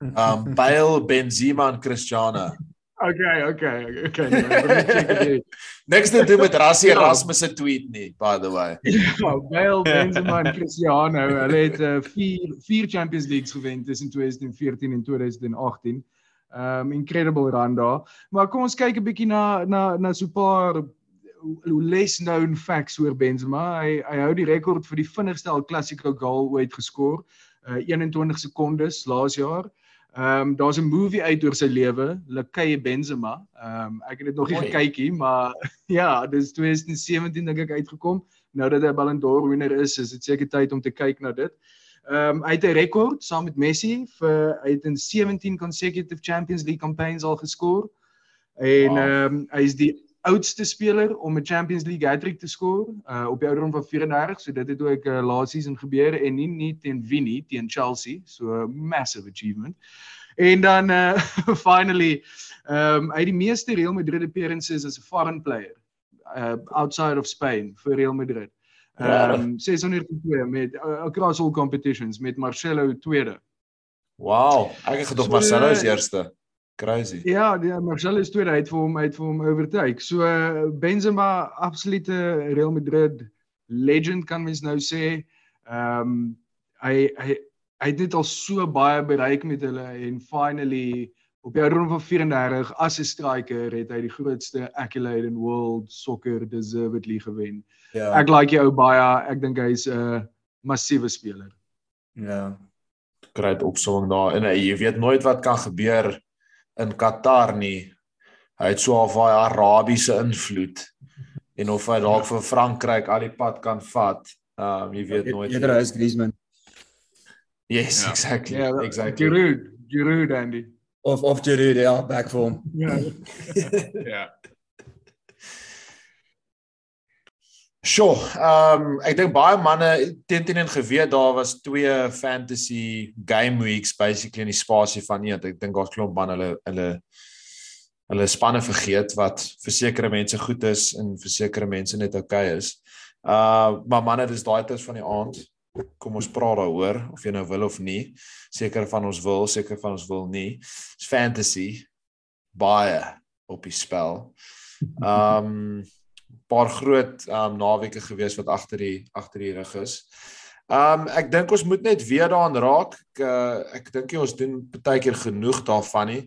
Um Bale, Benzema en Cristiano. Okay, okay, okay. Nee, Next to do met Rassie ja. Erasmus se tweet nie, by the way. Ja, Bale, Benzema en Cristiano, hulle het 4 uh, 4 Champions Leagues gewen tussen 2014 en 2018. Um incredible run daar. Maar kom ons kyk 'n bietjie na na na so 'n paar less known facts oor Benzema. Hy hy hou die rekord vir die vinnigste El Clasico goal ooit geskor. Uh 21 sekondes laas jaar. Ehm um, daar's 'n movie uit oor sy lewe, Lekay Benzema. Ehm um, ek het dit nog nie gekyk nie, maar ja, dis 2017 dink ek uitgekom. Nou dat hy Ballon d'Or wenner is, is dit seker tyd om te kyk na dit. Ehm um, hy het 'n rekord saam met Messi vir hy het in 17 consecutive Champions League campaigns al geskor. En ehm wow. um, hy is die oudste speler om 'n Champions League hat-trick te skoor uh, op die ouderdom van 34. So dit het ook uh, last season gebeur en nie nie teen Vini teen Chelsea. So 'n uh, massive achievement. En dan uh, finally ehm um, hy die meeste Real Madrid appearances as a foreign player uh, outside of Spain vir Real Madrid. Ehm um, 602 met uh, across all competitions met Marcelo tweede. Wow, ek het gedog so, Marcelo is eerste. Crazy. Ja, die Marcelo is tweede uit vir hom uit vir hom overtake. So Benzema absolute Real Madrid legend kan mens nou sê. Ehm um, hy hy hy het net al so baie bereik met hulle en finally op die ouderdom van 34 as 'n striker het hy die grootste accolade in world soccer deservedly gewen. Ja. Ek like jou baie. Ek dink hy's 'n massiewe speler. Ja. Great opsomming daar. En jy weet nooit wat kan gebeur in Qatar nie. Hy het so 'n baie Arabiese invloed en of hy dalk vir Frankryk al die pad kan vat. Um jy weet nooit. Eerder is Griezmann. Yes, ja. exactly. Yeah, ja, exactly. Giroud, Giroud Andy. Of of Giroud, ja, back for him. Ja. ja. Sjoe, ehm um, ek dink baie manne teen teen en geweet daar was twee fantasy game weeks basically in die spasie van een. Ek dink daar's klomp manne hulle hulle hulle spanne vergeet wat vir sekere mense goed is en vir sekere mense net oukei okay is. Uh maar manne, dis daai tyd van die aand. Kom ons praat daaroor of jy nou wil of nie. Sekere van ons wil, sekere van ons wil nie. Dis fantasy baie op die spel. Ehm um, paar groot um naweke gewees wat agter die agter die rug is. Um ek dink ons moet net weer daaraan raak. Ek uh, ek dink jy ons doen baie keer genoeg daarvan nie.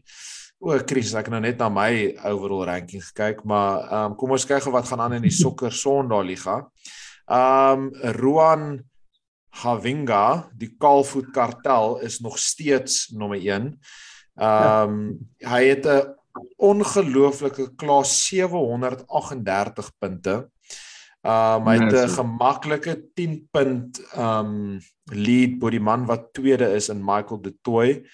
O, Chris, ek het nou net na my overall ranking gekyk, maar um kom ons kyk gou wat gaan aan in die sokker Sondag liga. Um Ruan Havinga, die Kaalvoet kartel is nog steeds nommer 1. Um hy het 'n ongelooflike klas 738 punte. Um hy het 'n gemaklike 10 punt um lead bo die man wat tweede is in Michael De Tooy.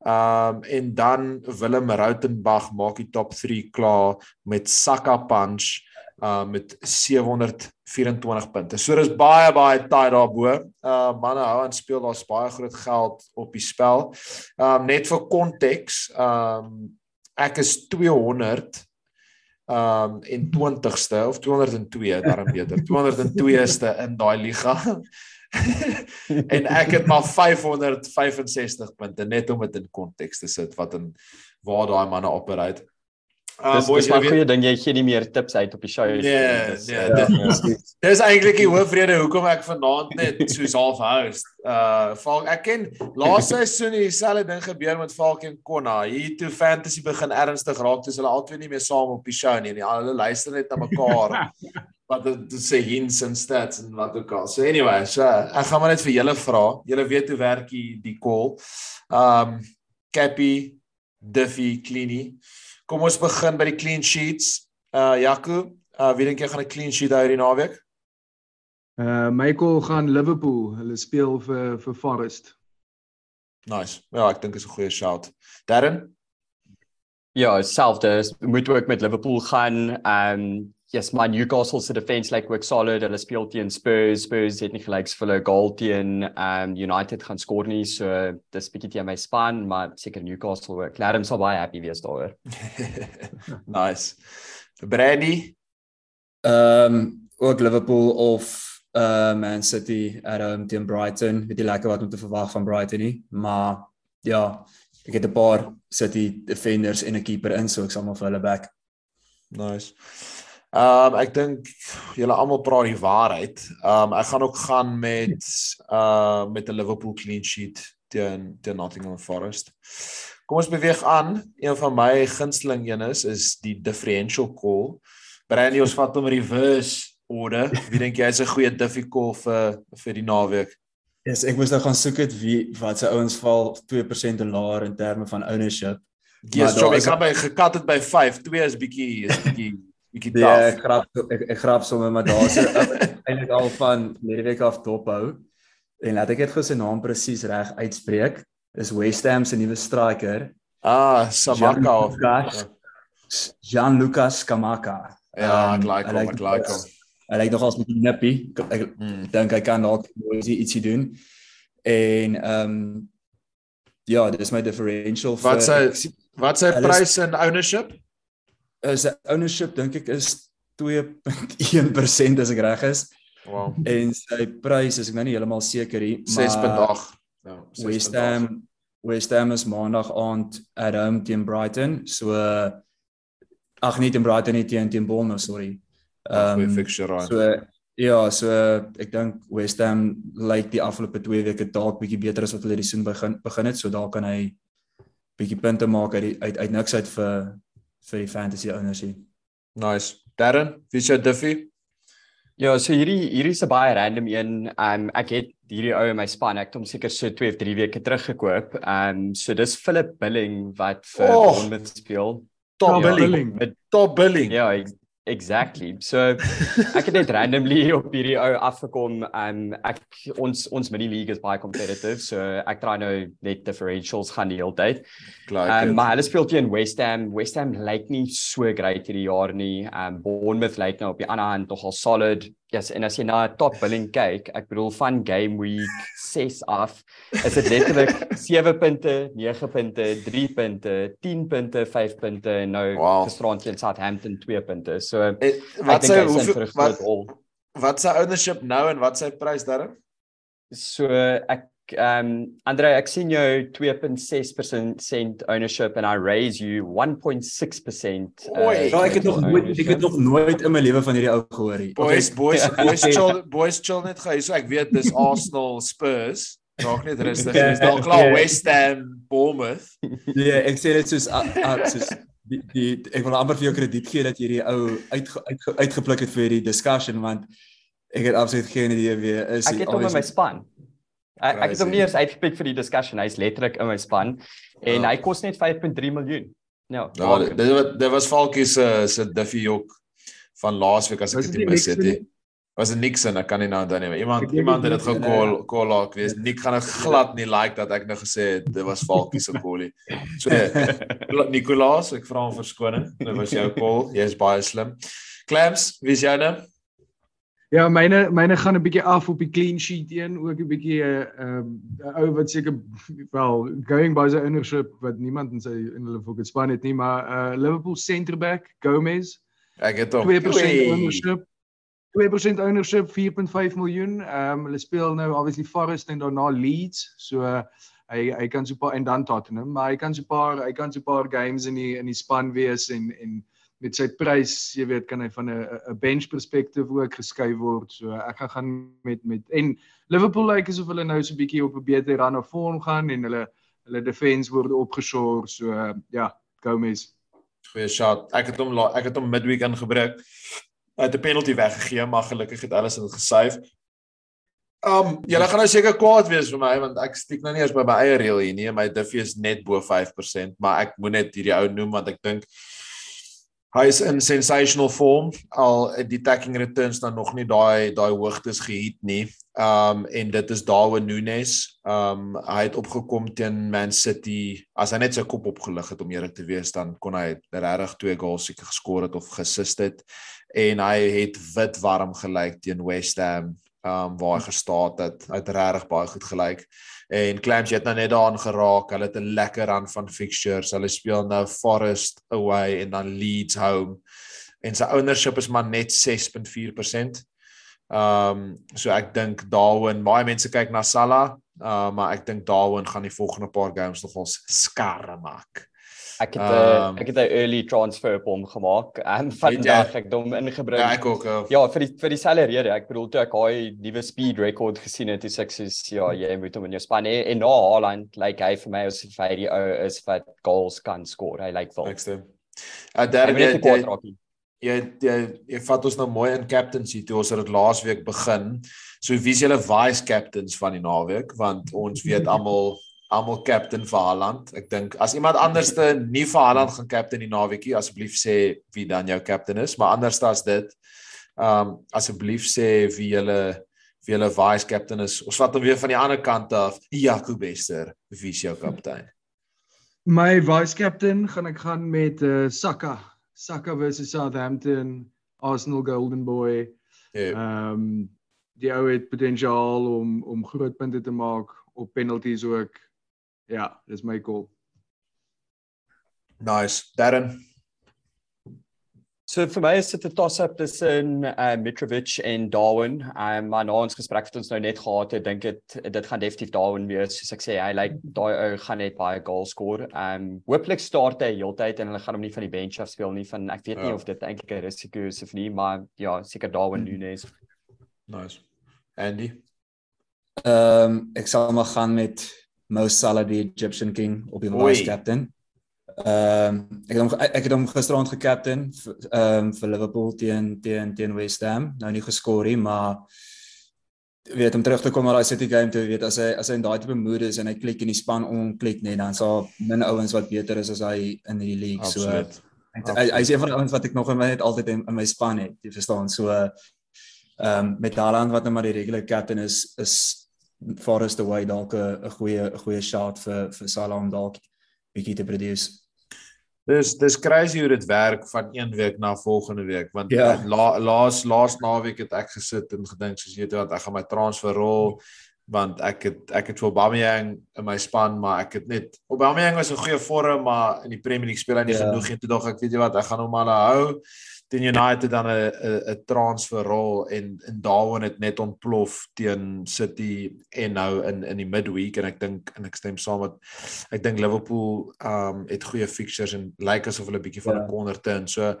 Um en dan Willem Rautenbach maak die top 3 klaar met Saka Punch uh met 724 punte. So dis baie baie tight daarbo. Uh manne hou aan speel, daar's baie groot geld op die spel. Um net vir konteks, um ek is 200 um en 20ste of 202 daarom beter. 202ste in daai liga. En ek het maar 565 punte net om dit in konteks te sit wat in waar daai manne operate Uh, dis boys, maar goeie ding jy gee nie meer tips uit op die show nie. Nee, nee. Dis eintlik die hoofrede hoekom ek vanaand net soos half host. Uh Falk ek ken laaste seisoen dieselfde ding gebeur met Falk en Konna. Hier toe fantasy begin ernstig raak, dis hulle albei nie meer saam op die show nie. nie. Hulle luister net na mekaar. wat dit sê hints en stats en wat ook al. So anyway, so ek gaan maar net vir julle vra. Julle weet hoe werk die call. Um Cappy, Duffy, Cleany. Kom ons begin by die clean sheets. Uh Jaco, uh wie dink jy gaan 'n clean sheet hou hierdie naweek? Uh Michael gaan Liverpool. Hulle speel vir vir Forest. Nice. Ja, ek dink is 'n goeie shout. Darren? Ja, selfde. Moet ook met Liverpool gaan. Um yes, my Newcastle se defense like work solid. Hulle speel teen Spurs. Spurs het nie gelyk vir hulle goal teen um United gaan skoor nie. So dis bietjie teen my span, maar seker Newcastle werk. Laat hom so baie happy wees daaroor. nice. Brady ehm um, ook Liverpool of uh Man City at home teen Brighton. Weet jy lekker wat om te verwag van Brighton nie, maar ja, ek het 'n paar City defenders en 'n keeper in, so ek sal maar vir hulle back. Nice. Ehm um, ek dink julle almal praat die waarheid. Ehm um, ek gaan ook gaan met uh met 'n Liverpool clean sheet teen teen Nottingham Forest. Kom ons beweeg aan. Een van my gunsteling eenes is die differential call. Brandy ons vat hom reverse order. Wie dink jy is 'n goeie diffie call vir vir die naweek? Yes, ek moes nou gaan soek het wie wat se ouens val 2% te laer in terme van ownership. Yes, so ek gaan by gekat het by 5. 2 is bietjie is bietjie bietjie Ja, taaf. ek grap ek, ek grap sommer maar daar's eintlik al van hierdie week af dophou. En laat ek dit gou sy naam presies reg uitspreek. Is West Ham se nuwe striker, Ah, Samaka Gianluca Gianluca Scamacca. Ja, ek Ehm, like hom, ek like hom. Hy lyk nogals 'n bietjie nippy. Ek, ek Hmm. dink hy kan dalk ietsie ietsie doen. En ehm um, ja, dis my differential Wat vir- sy wat sy Hulle is- prys en ownership? Is ownership dink ek is 2.1% as ek reg is Wow. en sy prys is ek nou nie heeltemal seker nie, maar 6.8. Ja, 6.8. West Ham West Ham is maandag aand at home teen Brighton. So ag nie teen Brighton nie teen teen Bournemouth, sorry. Ehm Ehm fixture raai. so ja, so ek dink West Ham lyk die afgelope 2 weke dalk bietjie beter as wat hulle die seisoen begin begin het, so daar kan hy bietjie punte maak uit die, uit uit niks uit vir vir die fantasy owners hier. Nice. Darren, wie is jou diffie? Ja, so hierdie hierdie is 'n baie random een. Um ek het hierdie ou in my span. Ek het hom seker so 2 of 3 weke terug gekoop. Um so dis Philip Billing wat vir Oh. Bournemouth speel. Top Ja, billing. Billing. Top billing. Ja, exactly. So ek het net randomly op hierdie ou afgekom. Um ek ons ons mini league is baie competitive, so ek try nou net differentials gaan die hele tyd. Like Um, maar hulle speel teen West Ham. West Ham lyk nie so great hierdie jaar nie. Um Bournemouth lyk nou op die ander hand nogal solid. Yes, en as jy na 'n top billing kyk, ek bedoel van game week 6 af, is dit letterlik 7 punte, 9 punte, 3 punte, 10 punte, 5 punte en nou Wow. gisterand teen Southampton 2 punte. So Eh, ek wat vir hoeveel wat wat sy ownership nou en wat sy prys Darren? So ek ehm um, Andre, ek sien jou 2.6% ownership and I raise you 1.6%. Oei. Ja, ek het nog nooit ek het nog nooit in my lewe van hierdie ou gehoor nie. Boys, boys, Ja. boys chill, boys chill net gou. So ek weet dis Arsenal, Spurs. Raak net rustig. Dis dalk klaar West Ham, Bournemouth. Nee, ek sê dit soos ah, ah, soos die, die ek wil amper vir jou krediet gee dat jy hierdie ou uit, uit uitgepluk het vir hierdie discussion want ek het absoluut geen idee wie hy is. Ek het hom in my span. Ek, ek het hom nie eens uitgepik vir die discussion. Hy's letterlik in my span en Ja. hy kos net 5.3 miljoen. Ja. Ja, dit dit was dit was Falkie se se Duffy Jok van laasweek as ek dit nie mis het nie. Was dit Nixon, ek kan nie nou onthou nie. Iemand iemand het dit gecall call laak wees. Nik gaan ek glad nie like dat ek nou gesê het dit was Falkie se callie. So Nicolaas, ek vra om verskoning. Dit was jou call. Jy's baie slim. Clams, wie is jou nou? Ja, myne myne gaan 'n bietjie af op die clean sheet een, ook 'n bietjie 'n um, 'n ou wat seker wel going by sy ownership wat niemand in sy in hulle fucking span het nie, maar uh Liverpool centre back Gomez Ek het hom. 2% Oei. ownership. 2% ownership 4.5 miljoen. Ehm um, hulle speel nou obviously Forest en daarna Leeds. So uh, hy hy kan so 'n paar en dan Tottenham, maar hy kan so 'n paar hy kan so 'n paar games in die in die span wees en en met sy prys, jy weet, kan hy van 'n 'n bench perspektief ook geskuif word. So ek gaan gaan met met en Liverpool lyk like asof hulle nou so 'n bietjie op 'n beter run of vorm gaan en hulle hulle defense word opgeshore. So uh, ja, Gomez. Goeie shot. Ek het hom la- ek het hom midweek ingebreek. Hy het 'n penalty weggegee, maar gelukkig het alles dit gesave. Um, julle gaan nou seker kwaad wees vir my want ek stiek nou nie eers by my eie reël hier nie. My diffie is net bo 5%, maar ek moet net hierdie ou noem want ek dink hy is in sensational form al die attacking returns dan nog nie daai daai hoogtes gehit nie. Um en dit is Darwin Nunes. Um hy het opgekom teen Man City. As hy net sy kop opgelig het om eerlik te wees, dan kon hy regtig twee goals seker geskor het of geassist het. En hy het wit warm gelyk teen West Ham. Um waar hy gestaan het. Hy het regtig baie goed gelyk. En Clams jy het nou net daaraan geraak. Hulle het 'n lekker run van fixtures. Hulle speel nou Forest away en dan Leeds home. En sy ownership is maar net 6.4%. Ehm um, so ek dink Darwin, baie mense kyk na Salah, uh, maar ek dink Darwin gaan die volgende paar games nogals skarre maak. Ek het 'n Ehm, uh, ek het 'n early transfer op hom gemaak. Jy? vandag ek het hom ingebring. Ja, ek ook. Uh, Ja, vir die vir dieselfde rede. Ek bedoel toe ek daai nuwe speed record gesien het, is ek soos ja, jy moet hom in jou span hê. En na Haaland lyk hy vir my asof hy die ou is wat goals kan skoor. Hy lyk wel. next time. Uh derde jy, jy, jy jy jy vat ons nou mooi in captaincy toe ons het laasweek begin. So wie is julle vice captains van die naweek want ons weet almal almal captain vir Haaland. Ek dink as iemand anderste nie vir Haaland gaan captain die naweekie, asseblief sê wie dan jou captain is, maar anders as dit, ehm um, asseblief sê wie julle wie julle vice captain is. Ons vat hom weer van die ander kant af. Jaco Bester, wie is jou kaptein? My vice captain gaan ek gaan met uh, Saka. Saka versus Southampton, Arsenal Golden Boy. Ja. Ehm um, die ou het potensiaal om om groot punte te maak op penalties ook. Ja, dis my call. Nice. Darren. So vir my is dit 'n toss-up tussen uh, Mitrovic en Darwin. Um, maar na ons gesprek wat ons nou net gehad het, dink ek dit gaan definitief Darwin wees. Soos ek sê, hy lyk like, daai ou gaan net baie goals score. Um hooplik start hy heeltyd en hulle gaan hom nie van die bench af speel nie van ek weet nie Ja. of dit eintlik 'n risiko is of nie, maar ja, seker Darwin Nunes. Nice. Andy. Ehm um, ek sal maar gaan met Mo Salah die Egyptian King op die vice captain. Ehm um, ek het hom ek het hom gisterand gekaptein ehm um, vir Liverpool teen teen teen West Ham. Nou nie geskor nie, maar weet om terug te kom na daai City game toe, weet as hy as hy in daai tipe mood is en hy klik in die span onklik net dan sal min ouens wat beter is as hy in die league. Absoluut. So hy, hy is een van die ouens wat ek nog in my net altyd in, in my span het, jy verstaan. So ehm um, met Haaland wat nou maar die regular captain is is Forest away dalk 'n goeie 'n goeie shot vir vir Salah om dalk bietjie te produce. Dis dis crazy hoe dit werk van een week na volgende week want Ja. ja. la, laas laas naweek het ek gesit en gedink soos jy weet ek gaan my transfer rol want ek het ek het vir Aubameyang in my span maar ek het net Aubameyang was 'n goeie vorm maar in die Premier League speel hy nie Ja. ja. genoeg en toe dog ek weet jy wat ek gaan hom maar hou teen United dan 'n 'n 'n transfer rol en en Darwin het net ontplof teen City en nou in in die midweek en ek dink en ek stem saam met ek dink Liverpool um het goeie fixtures en lyk asof hulle bietjie van 'n Ja. corner turn. So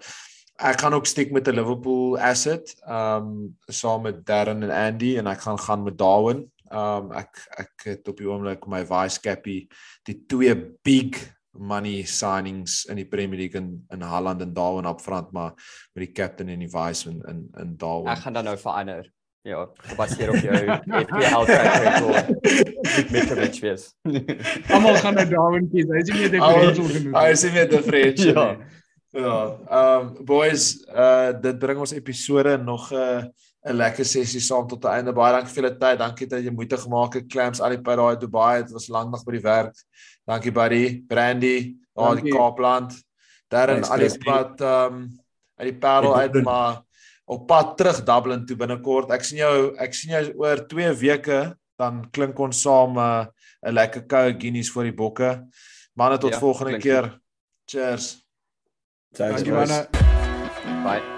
ek gaan ook stiek met 'n Liverpool asset um saam met Darren en Andy en ek gaan gaan met Darwin. Um ek ek het op die oomblik my vice cappy die twee big money signings in die Premier League in in Holland en Darwin op front maar met die captain en die vice in in in Darwin. Ek gaan dan nou verander. Ja, gebaseer op jou FPL track record. Met Mitrovic wees. Almal gaan nou Darwin kies. Hy is nie meer Almal- differential genoeg. Hy is nie meer differential Ja. nie. Ja. Ehm um, boys, uh dit bring ons episode nog 'n uh, 'n lekker sessie saam tot die einde. Baie dankie vir julle tyd. Dankie dat jy moeite gemaak het. Clams al die pad daai Dubai. Dit was lank nog by die werk. Dankie buddy. Brandy, daar die. Kaapland. Darren Thanks, al die pad ehm um, uit die Parel Uit maar op pad terug Dublin toe binnekort. Ek sien jou ek sien jou oor 2 weke dan klink ons saam 'n uh, 'n lekker koue Guinness vir die bokke. Manne tot Ja, volgende keer. Cheers. Thanks, Dankie manne. Bye.